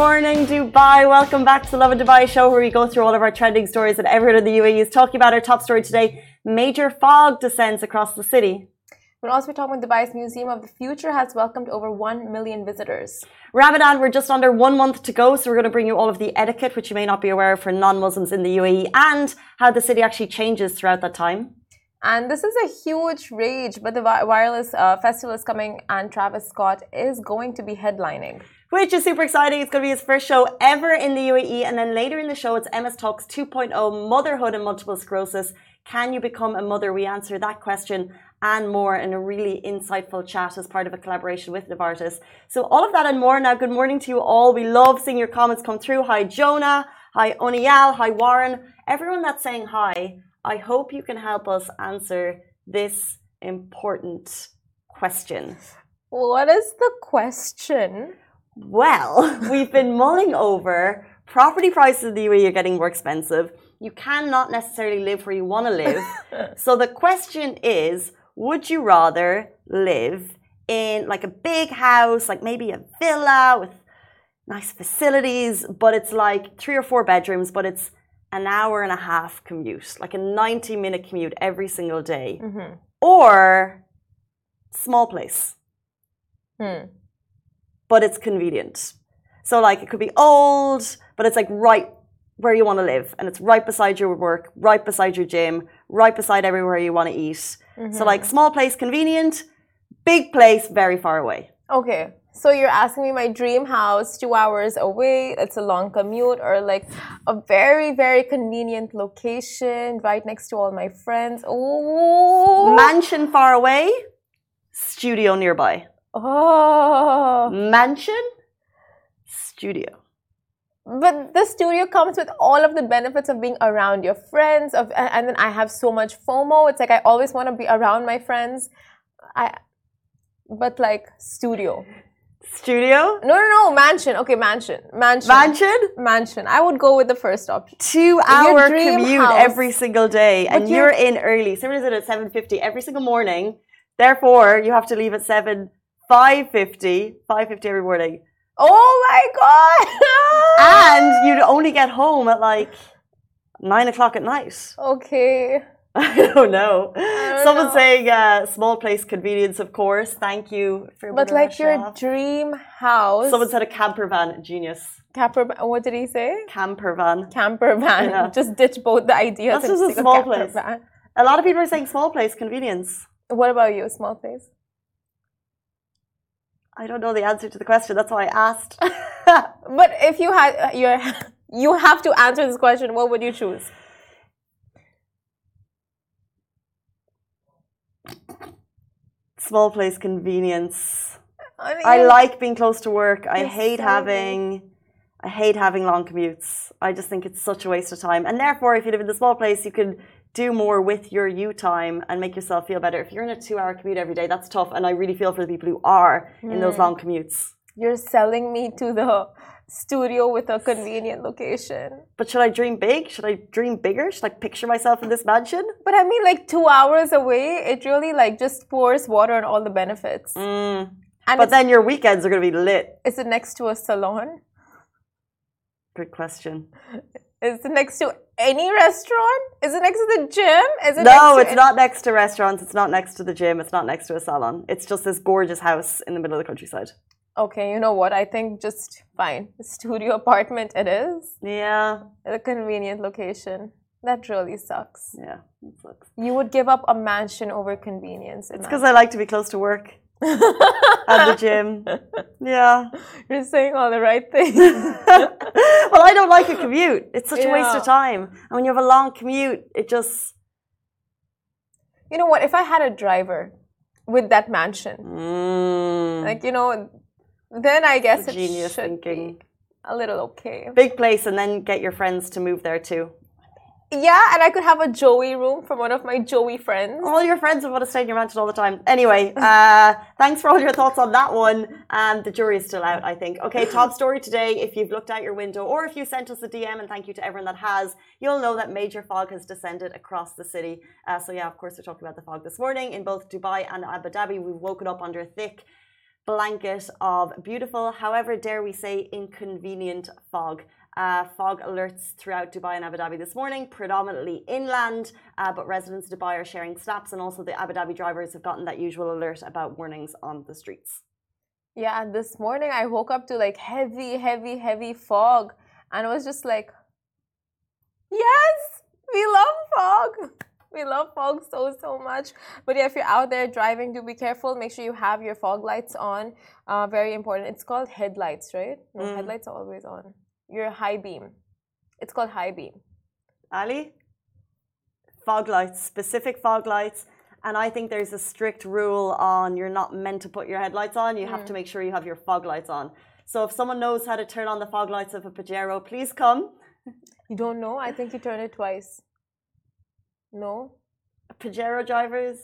morning, Dubai. Welcome back to the Lovin Dubai show where we go through all of our trending stories that everyone in the UAE is talking about. Our top story today major fog descends across the city. We'll also be talking about Dubai's Museum of the Future has welcomed over 1 million visitors. Ramadan, we're just under one month to go, so we're going to bring you all of the etiquette, which you may not be aware of for non Muslims in the UAE, and how the city actually changes throughout that time. And this is a huge rage, but the wireless uh, festival is coming, and Travis Scott is going to be headlining. Which is super exciting. It's going to be his first show ever in the UAE. And then later in the show, it's MS Talks 2.0 Motherhood and Multiple Sclerosis. Can you become a mother? We answer that question and more in a really insightful chat as part of a collaboration with Novartis. So all of that and more. Now, good morning to you all. We love seeing your comments come through. Hi, Jonah. Hi, Onial. Hi, Warren. Everyone that's saying hi, I hope you can help us answer this important question. What is the question? Well, we've been mulling over property prices in the UAE are getting more expensive. You cannot necessarily live where you want to live. so the question is would you rather live in like a big house, like maybe a villa with nice facilities, but it's like three or four bedrooms, but it's an hour and a half commute, like a 90 minute commute every single day, mm-hmm. or small place. Hmm. But it's convenient. So, like, it could be old, but it's like right where you want to live, and it's right beside your work, right beside your gym, right beside everywhere you want to eat. Mm-hmm. So, like, small place, convenient, big place, very far away. Okay. So you're asking me my dream house, two hours away. It's a long commute, or like a very, very convenient location right next to all my friends. Oh, mansion far away, studio nearby. Oh, mansion, studio. But the studio comes with all of the benefits of being around your friends. Of and then I have so much FOMO. It's like I always want to be around my friends. I, but like studio. Studio? No, no, no, mansion. Okay, mansion. Mansion. Mansion? Mansion. I would go with the first option. Two hour commute house. every single day, and you're, you're in early. So is it at 7.50 every single morning. Therefore, you have to leave at 7, 5.50, 5.50 every morning. Oh my god! and you'd only get home at like 9 o'clock at night. Okay. I don't know. I Someone's know. saying uh, small place convenience, of course. Thank you for. But like your dream house. Someone said a camper van. Genius. Camper. What did he say? Camper van. Camper van. Yeah. Just ditch both the ideas. That's just a small place. Van. A lot of people are saying small place convenience. What about you? Small place. I don't know the answer to the question. That's why I asked. but if you had you you have to answer this question, what would you choose? small place convenience. I like being close to work. I hate having I hate having long commutes. I just think it's such a waste of time. And therefore, if you live in the small place, you can do more with your you time and make yourself feel better. If you're in a two hour commute every day, that's tough. And I really feel for the people who are mm. in those hmm. long commutes. You're selling me to the studio with a convenient location. But should I dream big? Should I dream bigger? Should I picture myself in this mansion? But I mean, like two hours away, it really like just pours water on all the benefits. Mm. And but then your weekends are going to be lit. Is it next to a salon? Good question. Is it next to any restaurant? Is it next to the gym? Is it no, it's not next to restaurants. It's not next to the gym. It's not next to a salon. It's just this gorgeous house in the middle of the countryside. Okay, you know what? I think just fine. Studio apartment it is. Yeah. A convenient location. That really sucks. Yeah, it sucks. You would give up a mansion over convenience. It's because I like to be close to work. at the gym. Yeah. You're saying all the right things. well, I don't like a commute. It's such yeah. a waste of time. And when you have a long commute, it just. You know what? If I had a driver with that mansion, mm. like, you know, then I guess it's genius thinking. a little okay. Big place, and then get your friends to move there too. Yeah, and I could have a Joey room from one of my Joey friends. All your friends would want to stay in your mansion all the time. Anyway, uh, thanks for all your thoughts on that one. And the jury is still out, I think. Okay, top story today. If you've looked out your window or if you sent us a DM, and thank you to everyone that has, you'll know that major fog has descended across the city. Uh, so, yeah, of course, we're talking about the fog this morning in both Dubai and Abu Dhabi. We've woken up under a thick blanket of beautiful, however, dare we say, inconvenient fog. Uh, fog alerts throughout Dubai and Abu Dhabi this morning, predominantly inland, uh, but residents of Dubai are sharing snaps, and also the Abu Dhabi drivers have gotten that usual alert about warnings on the streets. Yeah, this morning I woke up to like heavy, heavy, heavy fog, and it was just like, yes, we love fog. We love fog so so much. But yeah, if you're out there driving, do be careful. Make sure you have your fog lights on. Uh, very important. It's called headlights, right? No, Mm. headlights are always on. Your high beam. It's called high beam. Ali? Fog lights, specific fog lights. And I think there's a strict rule on you're not meant to put your headlights on. You have to mm. make sure you have your fog lights on. So if someone knows how to turn on the fog lights of a Pajero, please come. You don't know? I think you turn it twice. No? Pajero drivers,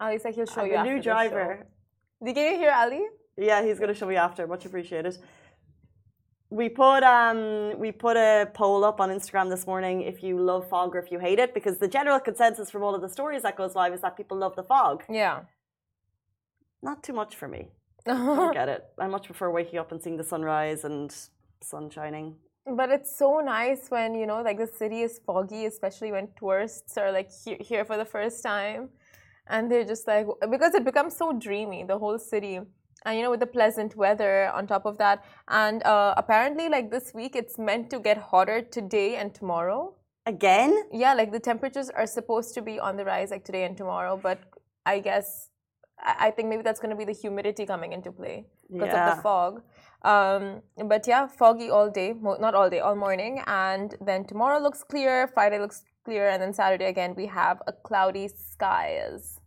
Ali's like he'll show I'm you a new driver. Did you hear Ali? Yeah, he's gonna show me after. Much appreciated. We put um we put a poll up on Instagram this morning if you love fog or if you hate it, because the general consensus from all of the stories that goes live is that people love the fog. Yeah. Not too much for me. I get it. I much prefer waking up and seeing the sunrise and sun shining. But it's so nice when, you know, like the city is foggy, especially when tourists are like he- here for the first time. And they're just like, because it becomes so dreamy, the whole city. And, you know, with the pleasant weather on top of that. And uh, apparently, like this week, it's meant to get hotter today and tomorrow. Again? Yeah, like the temperatures are supposed to be on the rise like today and tomorrow. But I guess, I, I think maybe that's going to be the humidity coming into play because of the fog. Um, but yeah, foggy all day, mo- not all day, all morning. And then tomorrow looks clear, Friday looks clear, and then Saturday again we have a cloudy skies.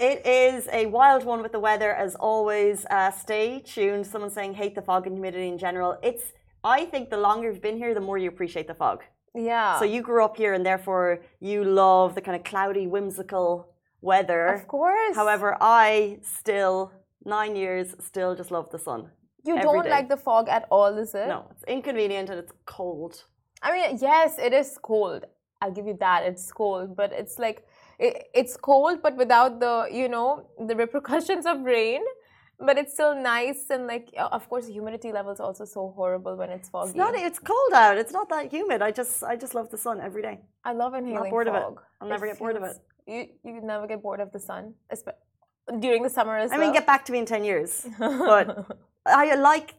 It is a wild one with the weather as always. Uh, stay tuned. Someone saying hate the fog and humidity in general. It's I think the longer you've been here, the more you appreciate the fog. Yeah. So you grew up here and therefore you love the kind of cloudy, whimsical weather. of course. However, I still nine years still just love the sun. you don't day. like the fog at all, is it? No, it's inconvenient and it's cold. I mean, yes, it is cold. I'll give you that. It's cold, but it's like it, it's cold, but without the you know the repercussions of rain. But it's still nice and like of course the humidity level is also so horrible when it's foggy. It's not. It's cold out. It's not that humid. I just I just love the sun every day. I love inhaling bored of it. I'll never get bored of it. You you never get bored of the sun, during the summer as I well. mean, get back to me in ten years. but I like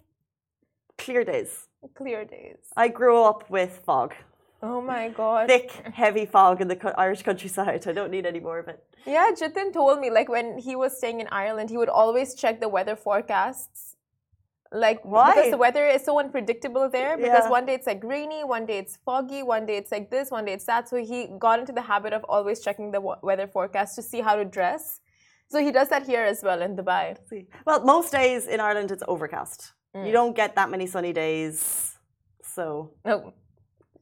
clear days. clear days. I grew up with fog, Oh my god. thick, heavy fog in the co- Irish countryside. I don't need any more of it. Yeah, Jitin told me like when he was staying in Ireland, he would always check the weather forecasts. Like Why? because the weather is so unpredictable there. Because Yeah. one day it's like rainy, one day it's foggy, one day it's like this, one day it's that. So he got into the habit of always checking the weather forecast to see how to dress. So he does that here as well in Dubai. See. Well, most days in Ireland it's overcast. Mm. You don't get that many sunny days. So No,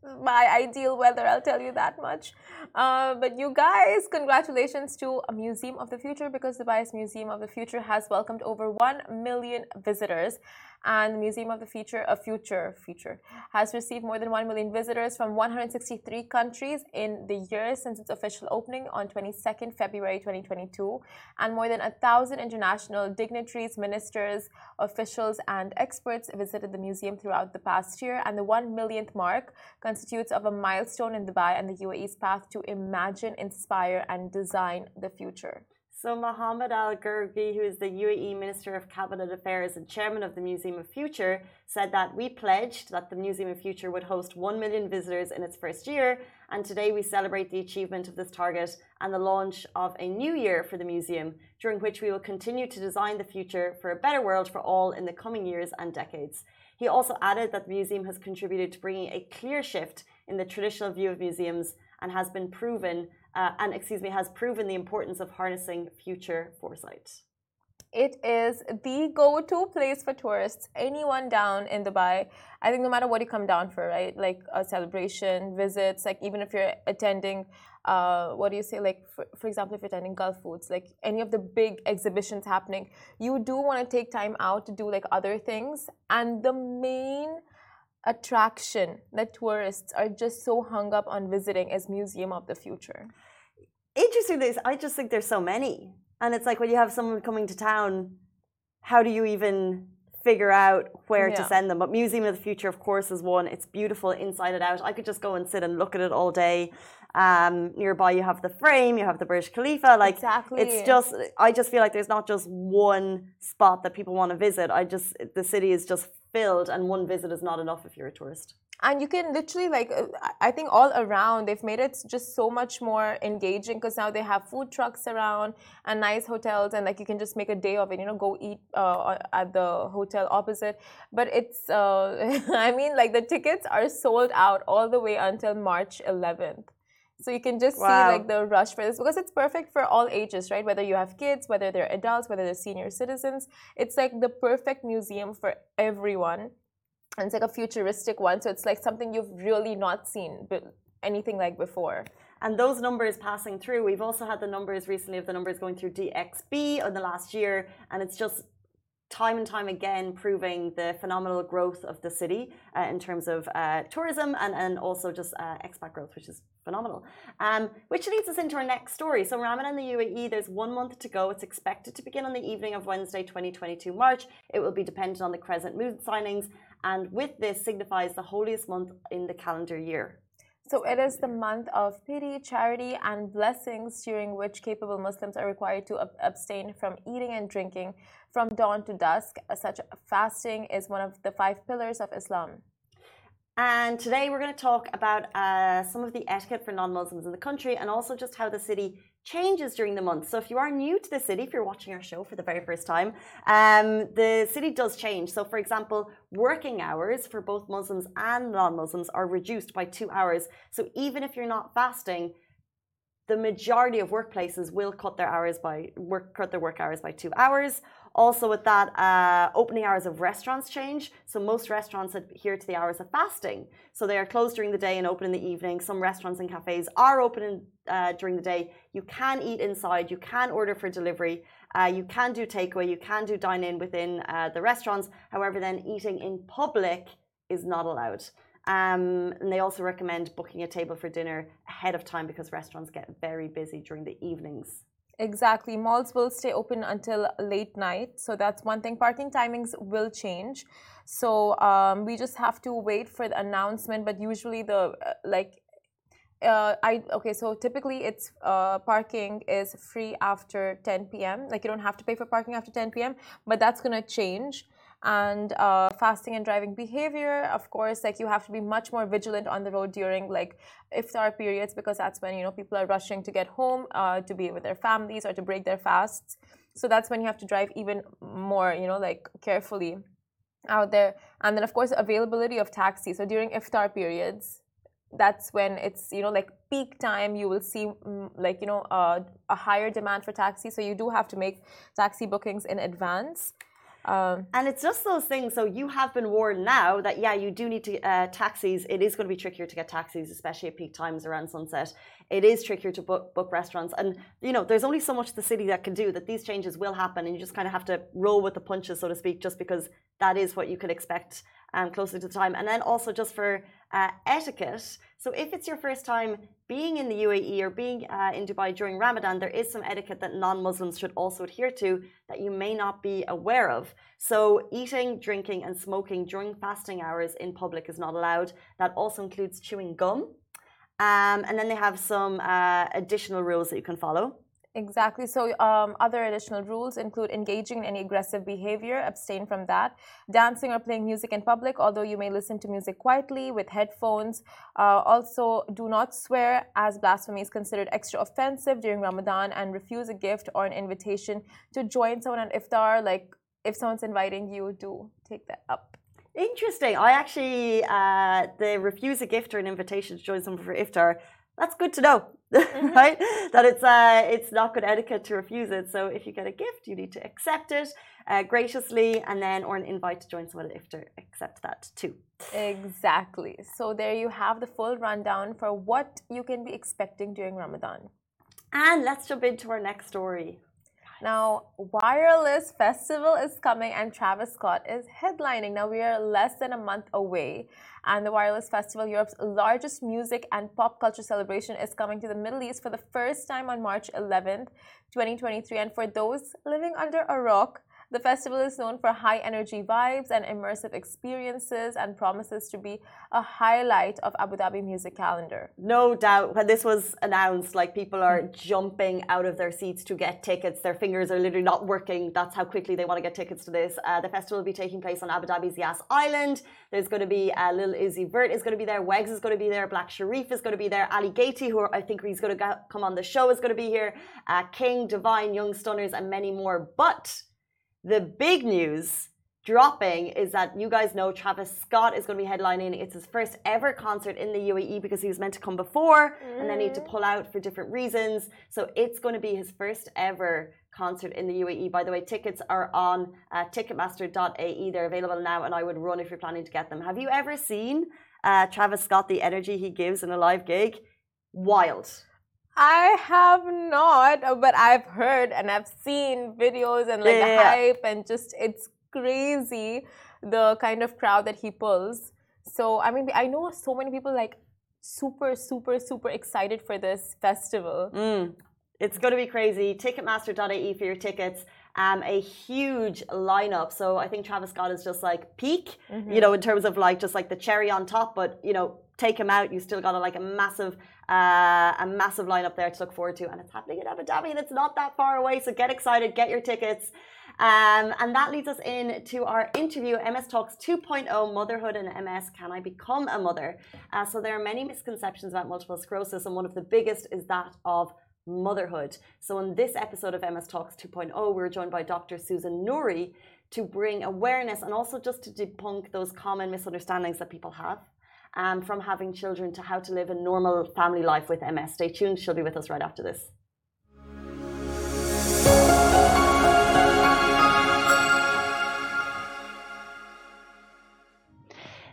my ideal weather, I'll tell you that much. Uh, but you guys, congratulations to a Museum of the Future because Dubai's Museum of the Future has welcomed over 1 million visitors. And the Museum of the Future, a future future, has received more than 1 million visitors from 163 countries in the year since its official opening on 22nd February 2022. And more than a thousand international dignitaries, ministers, officials, and experts visited the museum throughout the past year. And the 1 millionth mark constitutes of a milestone in Dubai and the UAE's path to imagine, inspire, and design the future. So Mohammed Al Gergawi, who is the UAE Minister of Cabinet Affairs and Chairman of the Museum of Future, said that we pledged that the Museum of Future would host 1 million visitors in its first year, and today we celebrate the achievement of this target and the launch of a new year for the museum, during which we will continue to design the future for a better world for all in the coming years and decades. He also added that the museum has contributed to bringing a clear shift in the traditional view of museums and has been proven uh, and excuse me has proven the importance of harnessing future foresight. It is the go-to place for tourists. Anyone down in Dubai, I think no matter what you come down for, right? Like a celebration, visits, like even if you're attending, uh, what do you say? Like for, for example, if you're attending Gulf Foods, like any of the big exhibitions happening, you do want to take time out to do like other things. And the main attraction that tourists are just so hung up on visiting is Museum of the Future. Interesting. This I just think there's so many. And it's like when you have someone coming to town, how do you even figure out where to send them? But Museum of the Future, of course, is one. It's beautiful inside and out. I could just go and sit and look at it all day. Um, nearby, you have the frame, you have the Burj Khalifa. Like, Exactly. it's just, I just feel like there's not just one spot that people want to visit. I just, the city is just filled, and one visit is not enough if you're a tourist. and you can literally like uh, I- think all around they've made it just so much more engaging because now they have food trucks around and nice hotels and like you can just make a day of it you know go eat uh, at the hotel opposite but it's uh, i mean like the tickets are sold out all the way until march 11th so you can just see like the rush for this because it's perfect for all ages right? Whether you have kids whether they're adults whether they're senior citizens it's like the perfect museum for everyone. And it's like a futuristic one so it's like something you've really not seen anything like before. And those numbers passing through, we've also had the numbers recently of the numbers going through DXB in the last year, and it's just time and time again proving the phenomenal growth of the city uh, in terms of uh, tourism and, and also just uh, expat growth, which is phenomenal. Um, which leads us into our next story. So, Ramadan in the UAE, there's one month to go. It's expected to begin on the evening of Wednesday, 2022 March. It will be dependent on the crescent moon signings, and with this signifies the holiest month in the calendar year. so it is the month of pity charity and blessings during which capable muslims are required to ab- abstain from eating and drinking from dawn to dusk such fasting is one of the five pillars of islam And today we're going to talk about uh, some of the etiquette for non Muslims in the country and also just how the city changes during the month. So, if you are new to the city, if you're watching our show for the very first time, um, the city does change. So, for example, working hours for both Muslims and non Muslims are reduced by two hours. So, even if you're not fasting, the majority of workplaces will cut their hours by work cut their work hours by two hours. Also, with that, uh, opening hours of restaurants change. So most restaurants adhere to the hours of fasting. So they are closed during the day and open in the evening. Some restaurants and cafes are open in, uh, during the day. You can eat inside. You can order for delivery. Uh, you can do takeaway. You can do dine in within uh, the restaurants. However, then eating in public is not allowed. Um, and they also recommend booking a table for dinner ahead of time because restaurants get very busy during the evenings. Exactly. Malls will stay open until late night. So that's one thing. Parking timings will change. So um, we just have to wait for the announcement. But usually, the uh, like, uh, I okay. So typically, it's uh, parking is free after 10 p.m. Like you don't have to pay for parking after 10 p.m. But that's gonna change. And uh, fasting and driving behavior, of course, like you have to be much more vigilant on the road during like iftar periods because that's when you know people are rushing to get home uh, to be with their families or to break their fasts. So that's when you have to drive even more, you know, like carefully out there. And then of course availability of taxi. So during iftar periods, that's when it's you know like peak time. You will see mm, like you know uh, a higher demand for taxi. So you do have to make taxi bookings in advance. Um, And it's just those things. So you have been warned now that yeah, you do need to uh, taxis. It is going to be trickier to get taxis, especially at peak times around sunset. It is trickier to book book restaurants, and you know there's only so much the city that can do. That these changes will happen, and you just kind of have to roll with the punches, so to speak, just because that is what you could expect um, closer to the time. And then also just for uh, etiquette. So if it's your first time being in the UAE or being uh, in Dubai during Ramadan, there is some etiquette that non-Muslims should also adhere to that you may not be aware of. So eating, drinking, and smoking during fasting hours in public is not allowed. That also includes chewing gum. Um, and then they have some uh, additional rules that you can follow. Exactly. So, um, other additional rules include engaging in any aggressive behavior, abstain from that, dancing or playing music in public, although you may listen to music quietly with headphones. Uh, also, do not swear, as blasphemy is considered extra offensive during Ramadan, and refuse a gift or an invitation to join someone at iftar. Like, if someone's inviting you, do take that up. Interesting. I actually, uh, the refuse a gift or an invitation to join someone for iftar. That's good to know, right? That it's uh, it's not good etiquette to refuse it. So if you get a gift, you need to accept it uh, graciously, and then or an invite to join someone if to accept that too. Exactly. So, there you have the full rundown for what you can be expecting during Ramadan. And let's jump into our next story. Now, Wireless Festival is coming and Travis Scott is headlining. Now, we are less than a month away, and the Wireless Festival, Europe's largest music and pop culture celebration, is coming to the Middle East for the first time on March 11th, 2023. And for those living under a rock, the festival is known for high energy vibes and immersive experiences and promises to be a highlight of Abu Dhabi music calendar. No doubt. When this was announced, like people are jumping out of their seats to get tickets. Their fingers are literally not working. That's how quickly they want to get tickets to this. Uh, the festival will be taking place on Abu Dhabi's Yas Island. There's going to be uh, Lil Uzi Vert is going to be there. Wegz is going to be there. Black Sherif is going to be there. Ali Gatie, who I think he's going to come on the show, is going to be here. Uh, King, Divine, Young Stunners, and many more. But the big news dropping is that you guys know Travis Scott is going to be headlining. It's his first ever concert in the UAE because he was meant to come before mm. and then he had to pull out for different reasons. So it's going to be his first ever concert in the UAE. By the way, tickets are on uh, ticketmaster.ae. They're available now and I would run if you're planning to get them. Have you ever seen uh, Travis Scott, the energy he gives in a live gig? Wild. I have not, but I've heard and I've seen videos and like yeah, the hype and just it's crazy the kind of crowd that he pulls. So I mean, I know so many people like super, super, super excited for this festival. Mm. It's going to be crazy. Ticketmaster.ae for your tickets. Um, a huge lineup. So I think Travis Scott is just like peak, mm -hmm. you know, in terms of like just like the cherry on top. But you know, take him out, you still got a, like a massive uh, a massive lineup there to look forward to, and it's happening in Abu Dhabi, and it's not that far away. So get excited, get your tickets. Um, and that leads us in to our interview, MS Talks 2.0 Motherhood and MS Can I Become a Mother? Uh, so there are many misconceptions about multiple sclerosis, and one of the biggest is that of motherhood. So in this episode of MS Talks 2.0, we're joined by Dr. Susan Nouri to bring awareness and also just to debunk those common misunderstandings that people have um, from having children to how to live a normal family life with MS. Stay tuned, she'll be with us right after this.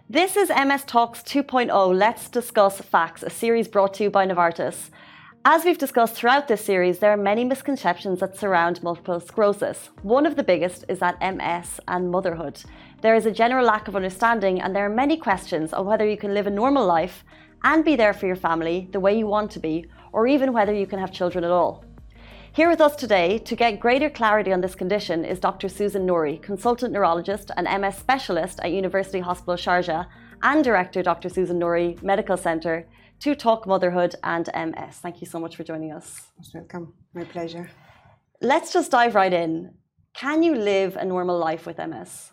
This is MS Talks 2.0 Let's Discuss Facts, a series brought to you by Novartis. As we've discussed throughout this series, there are many misconceptions that surround multiple sclerosis. One of the biggest is that MS and motherhood. There is a general lack of understanding, and there are many questions on whether you can live a normal life and be there for your family the way you want to be, or even whether you can have children at all. Here with us today to get greater clarity on this condition is Dr. Susan Nouri, consultant neurologist and MS specialist at University Hospital Sharjah, and director Dr. Susan Nouri Medical Centre to talk motherhood and MS. Thank you so much for joining us. Most welcome. My pleasure. Let's just dive right in. Can you live a normal life with MS?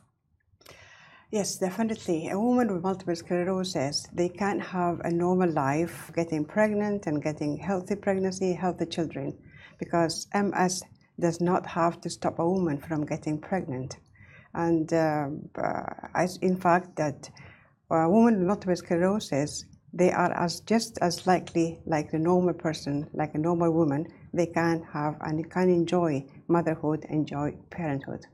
Yes, definitely. A woman with multiple sclerosis, they can't have a normal life getting pregnant and getting healthy pregnancy, healthy children, because MS does not have to stop a woman from getting pregnant. And uh, uh, in fact, that a woman with multiple sclerosis they are as just as likely like the normal person, like a normal woman, they can have and can enjoy motherhood, enjoy parenthood.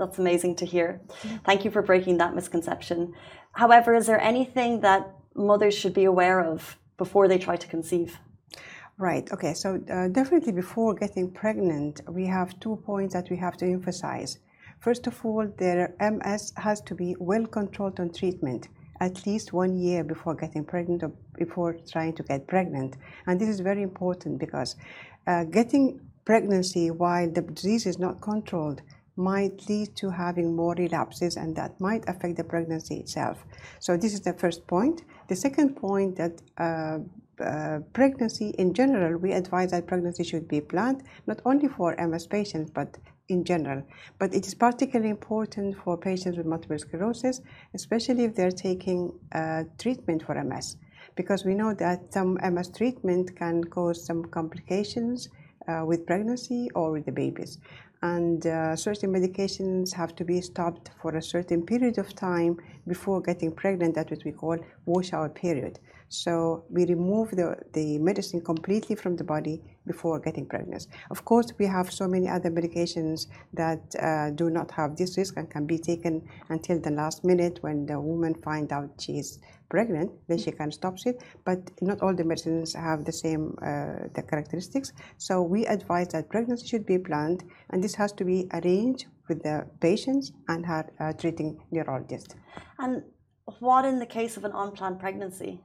That's amazing to hear. Thank you for breaking that misconception. However, is there anything that mothers should be aware of before they try to conceive? Right. Okay. So uh, definitely before getting pregnant, we have two points that we have to emphasize. First of all, their MS has to be well controlled on treatment at least one year before getting pregnant or before trying to get pregnant. And this is very important because uh, getting pregnancy while the disease is not controlled might lead to having more relapses and that might affect the pregnancy itself. So this is the first point. The second point that uh, uh, pregnancy in general, we advise that pregnancy should be planned not only for MS patients but in general. But it is particularly important for patients with multiple sclerosis, especially if they're taking uh, treatment for MS, because we know that some MS treatment can cause some complications uh, with pregnancy or with the babies. And uh, certain medications have to be stopped for a certain period of time before getting pregnant. That's what we call washout period. So we remove the, the medicine completely from the body before getting pregnant. Of course, we have so many other medications that uh, do not have this risk and can be taken until the last minute when the woman finds out she's pregnant, then she can stop it. But not all the medicines have the same uh, the characteristics. So we advise that pregnancy should be planned, and this has to be arranged with the patients and her uh, treating neurologist. And what in the case of an unplanned pregnancy?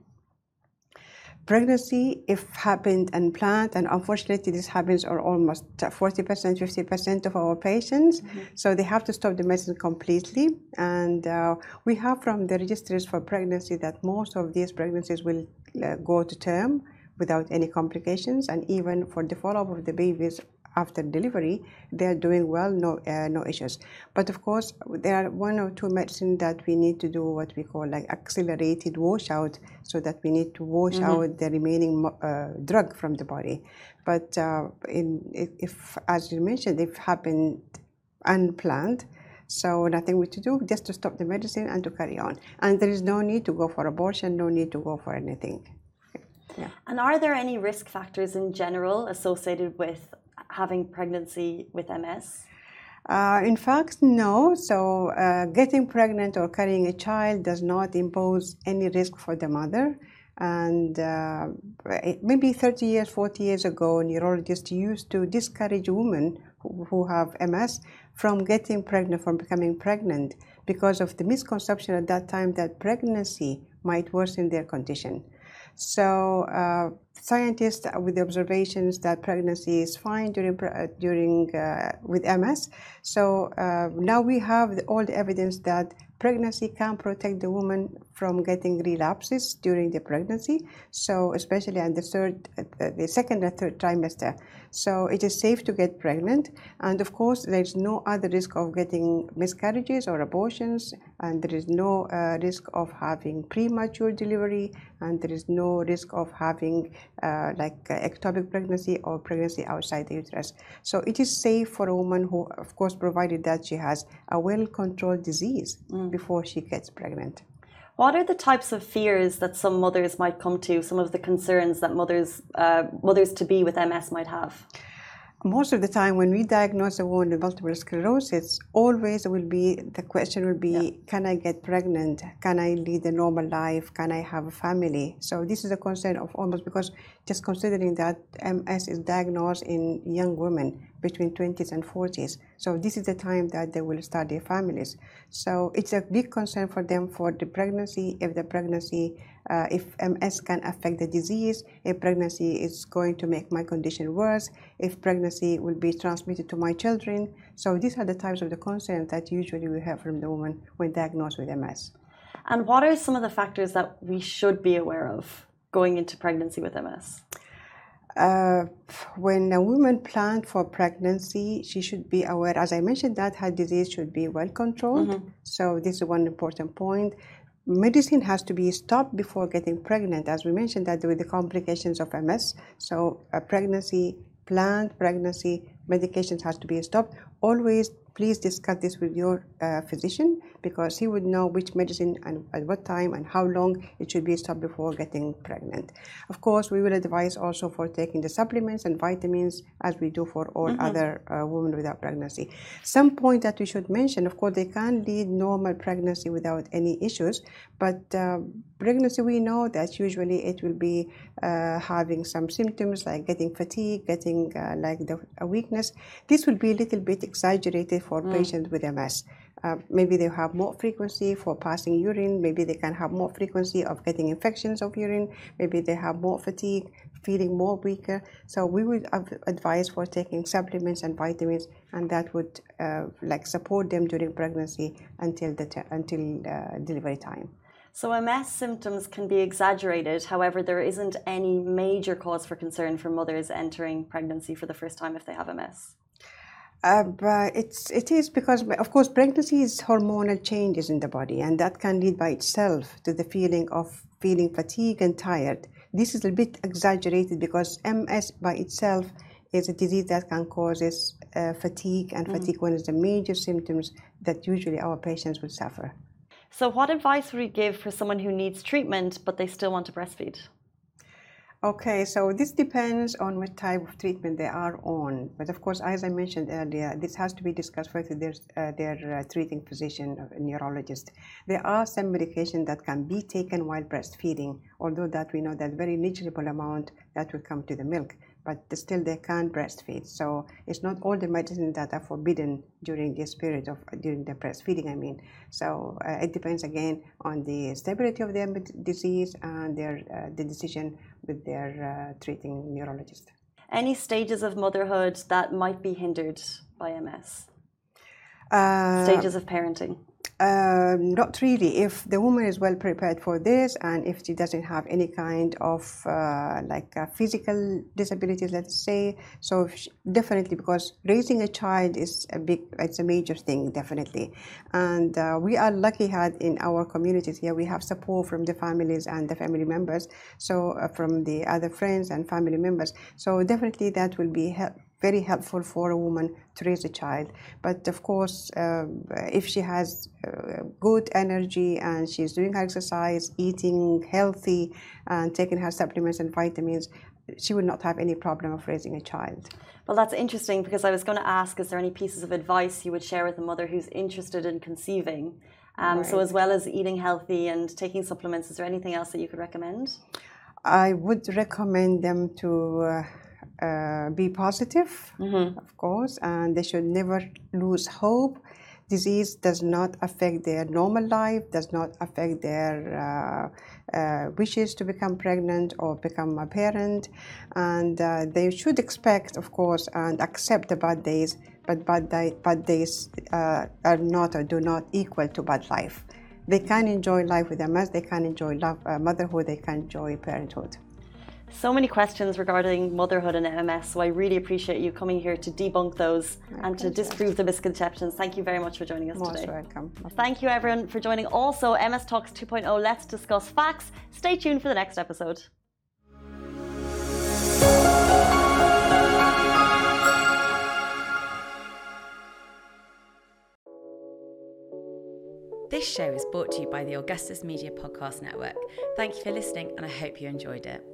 Pregnancy, if happened unplanned, and unfortunately this happens or almost 40%, 50% of our patients, mm-hmm. so they have to stop the medicine completely. And uh, we have from the registries for pregnancy that most of these pregnancies will uh, go to term without any complications, and even for the follow-up of the babies after delivery, they are doing well, no, uh, no issues. But of course, there are one or two medicines that we need to do what we call like accelerated washout, so that we need to wash mm-hmm. out the remaining uh, drug from the body. But uh, in, if, as you mentioned, if happened unplanned, so nothing we to do, just to stop the medicine and to carry on. And there is no need to go for abortion, no need to go for anything. Yeah. And are there any risk factors in general associated with having pregnancy with MS? Uh, in fact, no. So, uh, getting pregnant or carrying a child does not impose any risk for the mother. And uh, maybe 30 years, 40 years ago, neurologists used to discourage women who, who have MS from getting pregnant, from becoming pregnant, because of the misconception at that time that pregnancy might worsen their condition. So uh, scientists, with the observations that pregnancy is fine during uh, during uh, with MS, so uh, now we have all the evidence that pregnancy can protect the woman from getting relapses during the pregnancy. So especially in the third, uh, the second and third trimester. So it is safe to get pregnant, and of course there is no other risk of getting miscarriages or abortions, and there is no risk of having premature delivery, and there is no risk of having uh, like uh, ectopic pregnancy or pregnancy outside the uterus. So it is safe for a woman who, of course, provided that she has a well-controlled disease mm. before she gets pregnant. What are the types of fears that some mothers might come to? Some of the concerns that mothers uh, mothers to be with MS might have. Most of the time, when we diagnose a woman with multiple sclerosis, always will be the question will be, yeah. can I get pregnant? Can I lead a normal life? Can I have a family? So this is a concern of almost because just considering that MS is diagnosed in young women, between 20s and 40s. So this is the time that they will start their families. So it's a big concern for them for the pregnancy, if the pregnancy, uh, if MS can affect the disease, if pregnancy is going to make my condition worse, if pregnancy will be transmitted to my children. So these are the types of the concerns that usually we have from the woman when diagnosed with MS. And what are some of the factors that we should be aware of going into pregnancy with MS? Uh, when a woman plans for pregnancy, she should be aware, as I mentioned, that her disease should be well controlled. Mm-hmm. So, this is one important point. Medicine has to be stopped before getting pregnant, as we mentioned that with the complications of MS. So, a pregnancy, planned pregnancy, medications has to be stopped. Always please discuss this with your uh, physician because he would know which medicine and at what time and how long it should be stopped before getting pregnant. Of course, we will advise also for taking the supplements and vitamins as we do for all mm-hmm. other uh, women without pregnancy. Some point that we should mention, of course, they can lead normal pregnancy without any issues, but uh, pregnancy we know that usually it will be uh, having some symptoms like getting fatigue, getting uh, like the weakness. This will be a little bit exaggerated for mm. patients with MS. Uh, maybe they have more frequency for passing urine. Maybe they can have more frequency of getting infections of urine. Maybe they have more fatigue, feeling more weaker. So we would advise for taking supplements and vitamins, and that would uh, like support them during pregnancy until the until uh, delivery time. So MS symptoms can be exaggerated. However, there isn't any major cause for concern for mothers entering pregnancy for the first time if they have MS. Uh, but it's it is because of course pregnancy is hormonal changes in the body and that can lead by itself to the feeling of feeling fatigue and tired. This is a bit exaggerated because MS by itself is a disease that can cause uh, fatigue and mm-hmm. fatigue one is the major symptoms that usually our patients will suffer. So, what advice would you give for someone who needs treatment but they still want to breastfeed? Okay, so this depends on what type of treatment they are on. But of course, as I mentioned earlier, this has to be discussed with their, uh, their uh, treating physician, uh, neurologist. There are some medication that can be taken while breastfeeding, although that we know that very negligible amount that will come to the milk but still they can't breastfeed. So it's not all the medicines that are forbidden during this period of during the breastfeeding. I mean, so uh, it depends again on the stability of their disease and their uh, the decision with their uh, treating neurologist. Any stages of motherhood that might be hindered by MS? Uh, stages of parenting. Um, not really. If the woman is well prepared for this, and if she doesn't have any kind of uh, like physical disabilities, let's say, so she, definitely because raising a child is a big, it's a major thing, definitely. And uh, we are lucky had in our communities here, we have support from the families and the family members, so uh, from the other friends and family members. So definitely that will be help very helpful for a woman to raise a child. But of course, uh, if she has uh, good energy and she's doing her exercise, eating healthy, and taking her supplements and vitamins, she would not have any problem of raising a child. Well, that's interesting because I was going to ask is there any pieces of advice you would share with a mother who's interested in conceiving? Um, right. So, as well as eating healthy and taking supplements, is there anything else that you could recommend? I would recommend them to. Uh, uh, be positive, mm-hmm. of course, and they should never lose hope. Disease does not affect their normal life, does not affect their uh, uh, wishes to become pregnant or become a parent, and uh, they should expect, of course, and accept the bad days. But bad, di- bad days uh, are not or do not equal to bad life. They can enjoy life with MS. They can enjoy love, uh, motherhood. They can enjoy parenthood so many questions regarding motherhood and MS. So I really appreciate you coming here to debunk those and to disprove the misconceptions. Thank you very much for joining us Most today. welcome. Thank you everyone for joining. Also, MS Talks 2.0. Let's discuss facts. Stay tuned for the next episode. This show is brought to you by the Augustus Media Podcast Network. Thank you for listening, and I hope you enjoyed it.